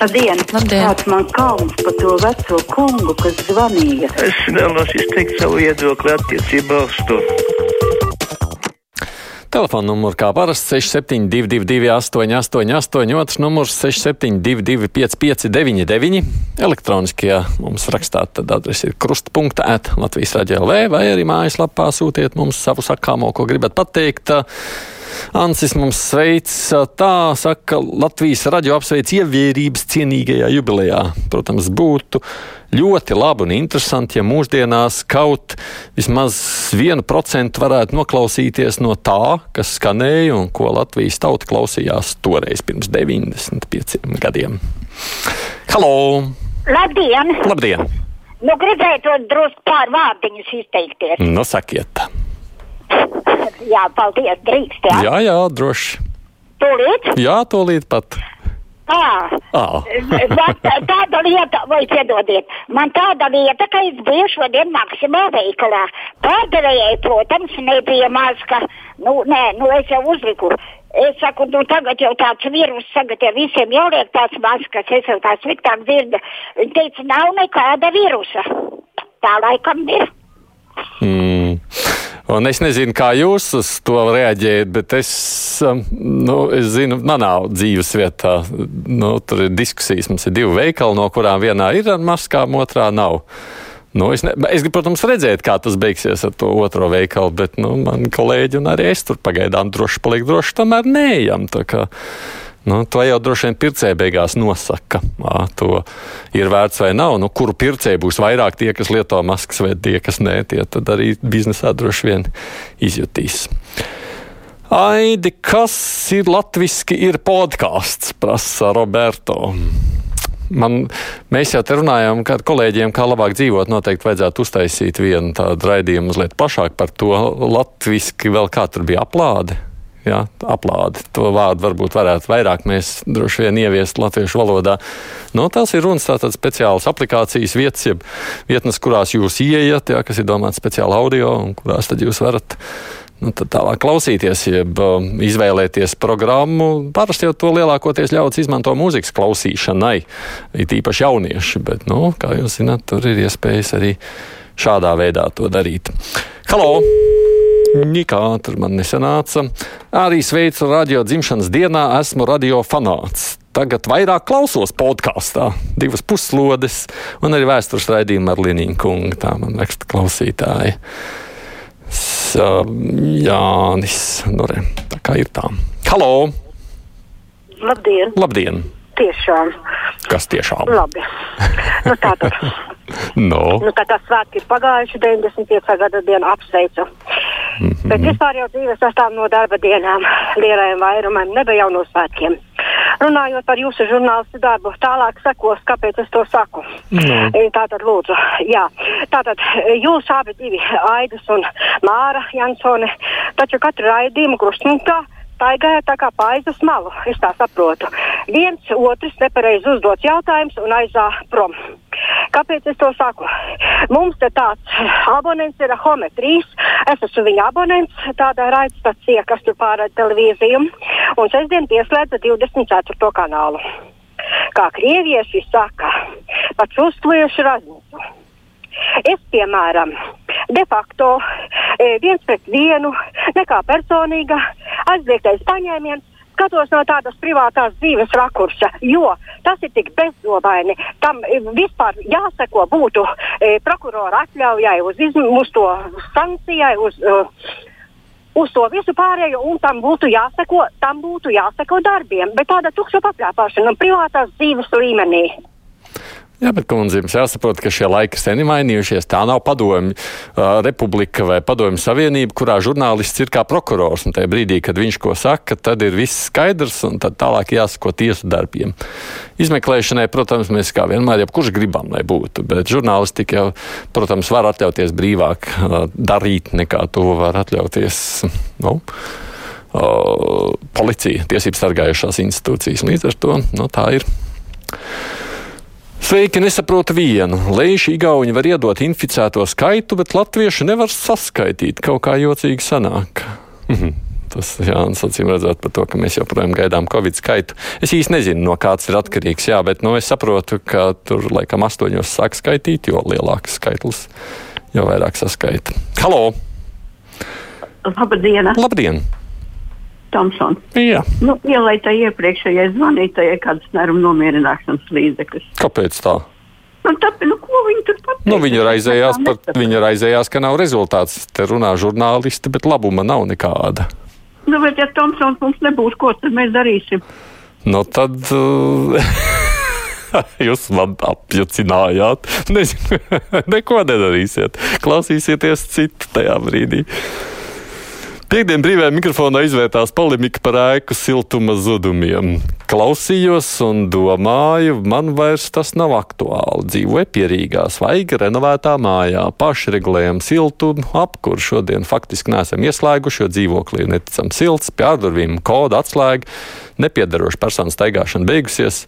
Labdien! Labdien. Kāds man kauns par to veco kungu, kas zvanīja? Es vēlos izteikt savu viedokli attiecībā uz to. Telefona numurs kā parasti 6722, 888, otrs numurs 672, 559, elektroniskajā mums rakstā, tad adrese ir krustpunkta at Latvijas raidījā vai arī mājaslapā sūtiet mums savu sakāmo, ko gribat pateikt. Ansis mums sveic, tā saka, Latvijas radio apsveic ievērības cienīgajā jubilejā. Protams, būtu ļoti labi un interesanti, ja mūsdienās kaut vismaz vienu procentu varētu noklausīties no tā, kas skanēja un ko Latvijas tauta klausījās toreiz pirms 95 gadiem. Halo! Labdien! Labdien! Nu, gribētu drusku pār vārdiņus izteikties. Nu, sakiet! Jā, paldies, drīkst, jā. Jā, jā, droši. Tūlīt? Jā, tūlīt pat. Tā. Man tāda lieta, vai piedodiet, man tāda lieta, ka es biju šodien Maksimā veikalā. Pārdevējai, protams, nebija maz, ka, nu, nē, nu, es jau uzliku. Es saku, nu, tagad jau tāds vīrus, tagad jau visiem jāliek tāds maskas, es jau tā sliktāk dzirdu. Viņa teica, nav nekāda vīrusa. Tā laikam ir. Mm. Un es nezinu, kā jūs uz to reaģējat, bet es, nu, es zinu, manā dzīves vietā, nu, tur ir diskusijas. Mums ir divi veikali, no kurām vienā ir ar maskām, otrā nav. Nu, es, ne, es gribu, protams, redzēt, kā tas beigsies ar to otro veikalu, bet nu, man kolēģi un arī es tur pagaidām droši paliek droši, tomēr neejam. Nu, to jau droši vien pircēji beigās nosaka. Ā, to ir vērts vai nav. Nu, kuru pircēji būs vairāk tie, kas lieto maskas, vai tie, kas nē, tie tad arī biznesā droši vien izjutīs. Aidi, kas ir latviski, ir podkāsts, prasa Roberto. Man, mēs jau te runājām, ka kolēģiem, kā labāk dzīvot, noteikti vajadzētu uztaisīt vienu tādu raidījumu mazliet plašāk par to latviski, vēl kā tur bija aplāde. Jā, aplādi. To vārdu varbūt varētu vairāk mēs droši vien ieviest latviešu valodā. No, tās ir runas tātad speciālas aplikācijas vietas, jeb vietnes, kurās jūs ieiet, jā, kas ir domāts speciāli audio, un kurās tad jūs varat nu, tālāk klausīties, jeb um, izvēlēties programmu. Parasti jau to lielākoties ļauts izmanto mūzikas klausīšanai, it īpaši jaunieši, bet, nu, kā jūs zināt, tur ir iespējas arī šādā veidā to darīt. Halo! Nikā tur man nesanāca. Arī sveicu radio dzimšanas dienā, esmu radio fanāts. Tagad vairāk klausos podkāstā, divas puslodes, un arī vēstures raidījumu ar Liniju kungu. Tā man raksta klausītāji. S, Jānis, nu re, tā kā ir tā. Halo! Labdien! Labdien! Tiešām! Kas tiešām? Labi. Nu, tā tad. No. Nu, tā kā svētki ir pagājuši, 95. gada dienu apsveicu. Mm -hmm. Bet vispār jau dzīve sastāv no darba dienām, lielajiem vairumam, nebija jau no svētkiem. Runājot par jūsu žurnālistu darbu, tālāk sekos, kāpēc es to saku. No. Tātad, lūdzu, jā. Tātad, jūs abi divi, Aidis un Māra Jansone, taču katru raidījumu krustpunktā staigāja tā kā paizas malu. Es tā saprotu. Viens otrs nepareizi uzdots jautājums un aizā prom. Kāpēc es to saku? Mums te tāds abonents ir Home 3. Es esmu viņa abonents, tāda raidstacija, kas tur pārēd televīziju. Un sestdien pieslēdza 24. kanālu. Kā krievieši saka, pats uzkliešu raznicu. Es, piemēram, de facto viens pret vienu, nekā personīga, aizliegtais paņēmiens, skatos no tādas privātās dzīves rakursa, jo tas ir tik bezdobaini. Tam vispār jāseko būtu e, prokurora atļaujai uz, izm, uz to sankcijai, uz, uh, uz to visu pārējo, un tam būtu jāseko, tam būtu jāseko darbiem. Bet tāda tukša paplāpāšana privātās dzīves līmenī. Jā, bet kundze, jums jāsaprot, ka šie laiki sen ir mainījušies. Tā nav padomju uh, republika vai padomju savienība, kurā žurnālists ir kā prokurors. Un tajā brīdī, kad viņš ko saka, tad ir viss skaidrs un tad tālāk jāsako tiesu darbiem. Izmeklēšanai, protams, mēs kā vienmēr, jebkurš gribam, lai būtu, bet žurnālistika jau, protams, var atļauties brīvāk uh, darīt nekā to var atļauties. Nu, uh, policija, tiesību sargājušās institūcijas. Līdz ar to nu, tā ir. Sveiki, nesaprotu vienu. Leiši Igauni var iedot inficēto skaitu, bet latvieši nevar saskaitīt. Kaut kā jocīgi sanāk. Mhm. Tas Jānis acīm redzot par to, ka mēs joprojām gaidām Covid skaitu. Es īsti nezinu, no kāds ir atkarīgs, jā, bet nu, es saprotu, ka tur laikam astoņos sāk skaitīt, jo lielāks skaitlis jau vairāk saskaita. Halo! Labdien! Labdien! Tomsons. Jā. Nu, ielaitai iepriekšējai zvanītājai kādas nervu nomierināšanas līdzekļus. Kāpēc tā? Nu, tāpēc, nu, ko viņi tur pateica? Nu, viņa raizējās, par, viņa raizējās, ka nav rezultāts. Te runā žurnālisti, bet labuma nav nekāda. Nu, bet ja Tomsons mums nebūs, ko tad mēs darīsim? Nu, tad uh, jūs man apjucinājāt. Nezinu, neko nedarīsiet. Klausīsieties citu tajā brīdī. Piektdien brīvajā mikrofonā izvērtās polemika par ēku siltuma zudumiem. Klausījos un domāju, man vairs tas nav aktuāli. Dzīvoju pierīgā, svaiga, renovētā mājā, pašregulējam siltumu, apkur šodien faktiski neesam ieslēguši, jo dzīvoklī ir neticami silts, pie ārdurvīm koda atslēga, nepiedaroša persona staigāšana beigusies.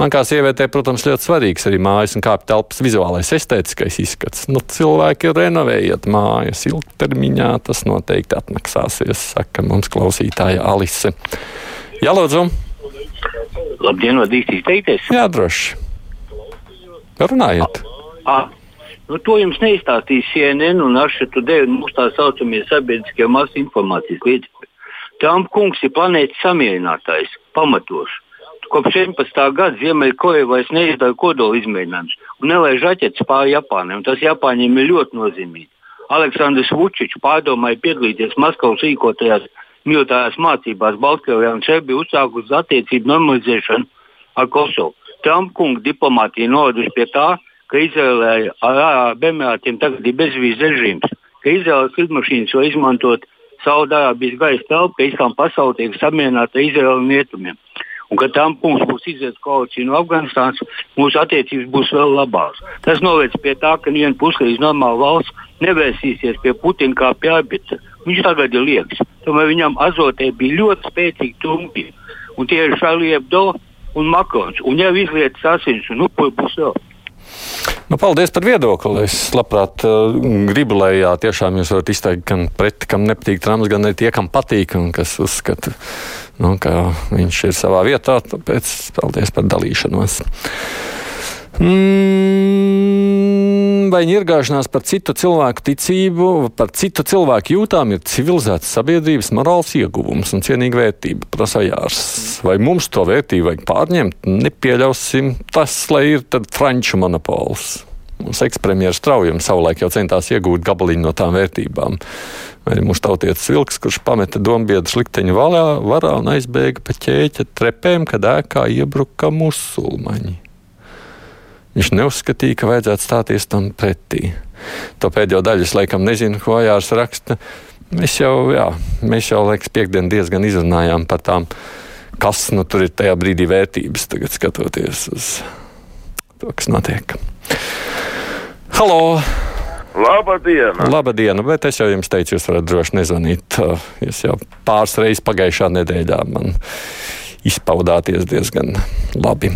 Man kā sievietei, protams, ļoti svarīgs arī mājas un kāpju telpas vizuālais estētiskais izskats. Nu, cilvēki ir renovējiet mājas ilgtermiņā, tas noteikti atmaksāsies, saka mums klausītāja Alise. Jā, lūdzu. Labdien, vadīs izteikties. Jā, droši. Runājiet. Ah, nu, to jums neizstāstīs CNN un Aršetu Devi mūsu tā saucamie sabiedriskie masu informācijas līdzekļi. Trump kungs ir planētas samierinātājs, pamatošs. Kopš 17. gada Ziemeļkoreja vairs neizdara kodola izmēģinājumus un nelaiž raķetes pāri Japānai, tas Japāņiem ir ļoti nozīmīgi. Aleksandrs Vučičs pārdomāja piedalīties Maskavas rīkotajās militārās mācībās Baltkrievijā un Serbija uzsākus attiecību normalizēšanu ar Kosovu. Trump kunga diplomātija novedusi pie tā, ka Izraēlē ar Arābu Emirātiem tagad ir bezvīzes režīms, ka Izraēlas lidmašīnas var izmantot Saudārābijas gaisa telpu, ka islāma pasaule tiek samierināta ar Izraēlu un rietumiem. Un, kad tam punkts būs iziet koalīcija no Afganistānas, mūsu attiecības būs vēl labākas. Tas novēc pie tā, ka viena puslīdz normāla valsts nevērsīsies pie Putina kā pie arbitra. Viņš tagad ir liekas. Tomēr viņam azotē bija ļoti spēcīgi trumpi. Un tie ir Šarlī Ebdo un Makrons. Un jau izlietas asins un upuri būs vēl. Nu, paldies par viedokli. Es labprāt uh, gribu, lai jā, tiešām jūs varat izteikt gan pret, kam nepatīk Trumps, gan arī tie, kam patīk un kas uzskata, nu, ka viņš ir savā vietā. Tāpēc paldies par dalīšanos. Mm, vai ņirgāšanās par citu cilvēku ticību, par citu cilvēku jūtām ir civilizētas sabiedrības morāls ieguvums un cienīga vērtība, prasa Jārs. Vai mums to vērtību vajag pārņemt? Nepieļausim tas, lai ir tad franču monopols. Mums ekspremjeras traujums savulaik jau centās iegūt gabaliņu no tām vērtībām. Arī mūsu tautietis vilks, kurš pameta dombiedru slikteņu valā, varā un aizbēga pa ķēķa trepēm, kad ēkā iebruka musulmaņi. Viņš neuzskatīja, ka vajadzētu stāties tam pretī. To pēdējo daļu es laikam nezinu, ko Jārs raksta. Mēs jau, jā, mēs jau liekas, piekdien diezgan izrunājām par tām, kas nu tur ir tajā brīdī vērtības, tagad skatoties uz to, kas notiek. Halo! Labdien! Labdien! Bet es jau jums teicu, jūs varat droši nezvanīt. Jūs jau pāris reizes pagājušā nedēļā man izpaudāties diezgan labi.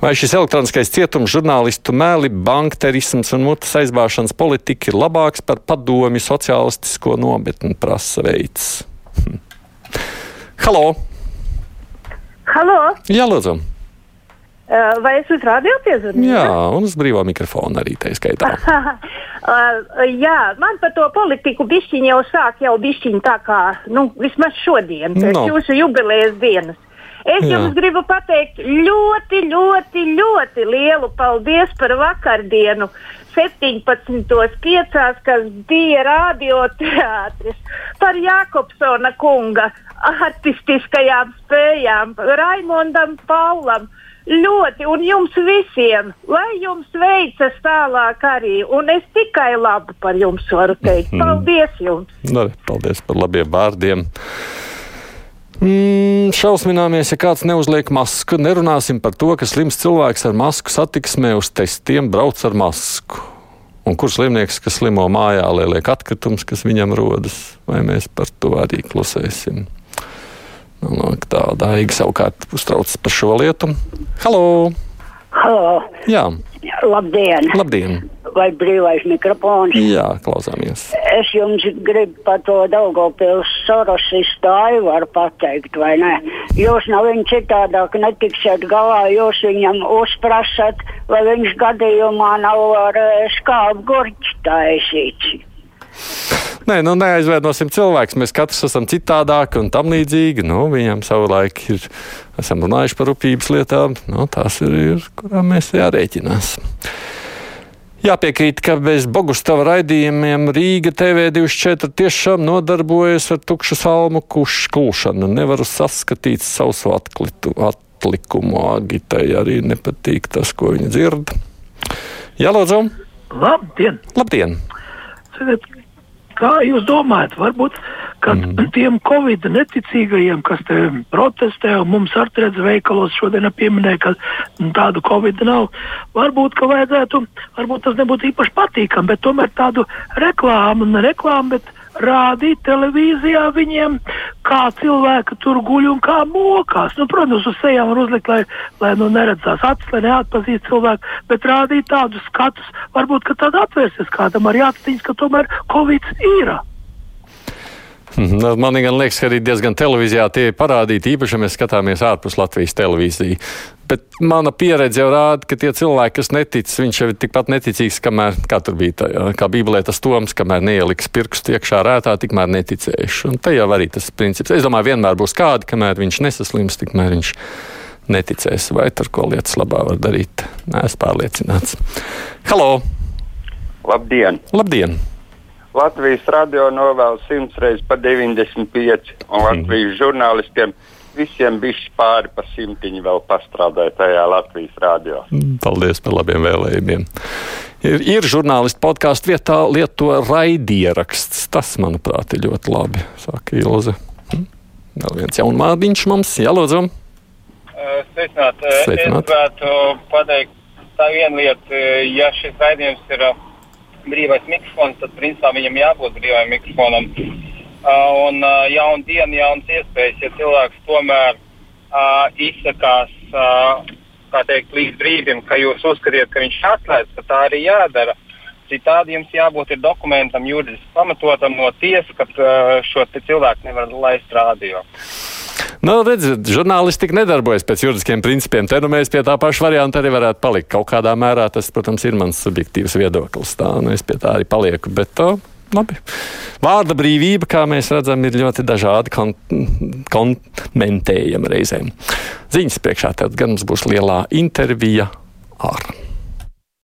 Vai šis elektroniskais cietums, žurnālistu mēli, bankterisms un mutes aizbāšanas politika ir labāks par padomi sociālistisko nometni, prasa veids? Hm. Halo! Halo! Jā, lūdzu! Uh, Vai es uz radio piezvanīju? Jā, un uz brīvā mikrofona arī tā skaitā. uh, jā, man par to politiku bišķiņu jau sāk jau bišķiņu tā kā, nu, vismaz šodien, pēc No. jūsu jubilejas dienas. Es Jā. jums gribu pateikt ļoti, ļoti, ļoti lielu paldies par vakardienu 17.5. kas bija radioteātris par Jākopsona kunga artistiskajām spējām, Raimondam Paulam. Ļoti, un jums visiem, lai jums veicas tālāk arī, un es tikai labu par jums varu teikt. Paldies jums! Nu, re, paldies par labiem vārdiem. Mm, šausmināmies, ja kāds neuzliek masku. Nerunāsim par to, ka slims cilvēks ar masku satiksmē uz testiem brauc ar masku. Un kurš slimnieks, kas slimo mājā, lai liek atkritumus, kas viņam rodas, vai mēs par to arī klusēsim? Nu, nu, tā daiga savukārt uztraucas par šo lietu. Halo! Halo, Jā, labdien! labdien! vai brīvais mikrofons. Jā, klausāmies. Es jums gribu par to Daugopils sorosistu Aivaru pateikt, vai ne? Jūs nav viņu citādāk netiksiet galā, jūs viņam uzprasat, vai viņš gadījumā nav ar skābu gurķi taisīts. Nē, nu neaizvainosim cilvēkus. Mēs katrs esam citādāki un tam līdzīgi. Nu, viņam savulaik ir, esam runājuši par rūpības lietām. Nu, tās ir, ir kurām mēs jārēķinās. Jāpiekrīt, ka bez Bogustava raidījumiem Rīga TV24 tiešām nodarbojas ar tukšu salmu kulšanu. Nevaru saskatīt savu atklitu, atlikumu. Agitai arī nepatīk tas, ko viņa dzird. Jā, lūdzu! Labdien! Labdien. Tagad, kā jūs domājat, varbūt mm. tiem covid neticīgajiem, kas te protestē un mums ar redz veikalos šodien pieminēja, ka tādu covid nav, varbūt, ka vajadzētu, varbūt tas nebūtu īpaši patīkami, bet tomēr tādu reklāmu, ne reklāmu, bet rādīt televīzijā viņiem, kā cilvēki tur guļ un kā mokās. Nu, protams, uz sejām var uzlikt, lai, lai nu, neredzās acis, lai neatpazīst cilvēku, bet rādīt tādus skatus, varbūt, ka tad atvērsies kādam arī aciņas, ka tomēr Covid ir. Mhm. Man liekas, ka arī diezgan televīzijā tie ir parādīti, īpaši, ja mēs skatāmies ārpus Latvijas televīziju. Bet mana pieredze jau rāda, ka tie cilvēki, kas netic, viņš jau ir tikpat neticīgs, kamēr, kā tur bija, tā, kā Bībelē tas toms, kamēr neieliks pirkstu iekšā rētā, tikmēr neticējuši. Un te jau arī tas princips. Es domāju, vienmēr būs kādi, kamēr viņš nesaslims, tikmēr viņš neticēs. Vai tur ko lietas labā var darīt? Nē, es pārliecināts. Halo! Labdien! Labdien! Latvijas radio novēl simts reizes pa 95, un Latvijas žurnālistiem visiem bija pāri par simtiņu vēl pastrādāja tajā Latvijas radio. Paldies par labiem vēlējumiem. Ir, ir žurnālisti podkāstu vietā lieto raidieraksts. Tas, manuprāt, ir ļoti labi, saka Ilze. Hm? Vēl viens jaunmādiņš mums, jālūdzu. Sveicināt. Sveicināt. Es gribētu pateikt tā viena lieta, ja šis raidījums ir brīvais mikrofons, tad principā viņam jābūt brīvajam mikrofonam. Uh, un uh, jauna diena, jaunas iespējas, ja cilvēks tomēr uh, izsakās uh, teikt, līdz brīdim, ka jūs uzskatiet, ka viņš atklāts, ka tā arī jādara. Citādi jums jābūt dokumentam, juridiski pamatotam no tiesas, ka uh, šo cilvēku nevar laist rādio. Nu, redziet, žurnālistika nedarbojas pēc juridiskiem principiem. Te nu mēs pie tā paša varianta arī varētu palikt. Kaut kādā mērā tas, protams, ir mans subjektīvs viedoklis. Tā, nu, es pie tā arī palieku. Bet, to, labi. Vārda brīvība, kā mēs redzam, ir ļoti dažādi kon komentējama reizēm. Ziņas priekšā tad gan mums būs lielā intervija ar.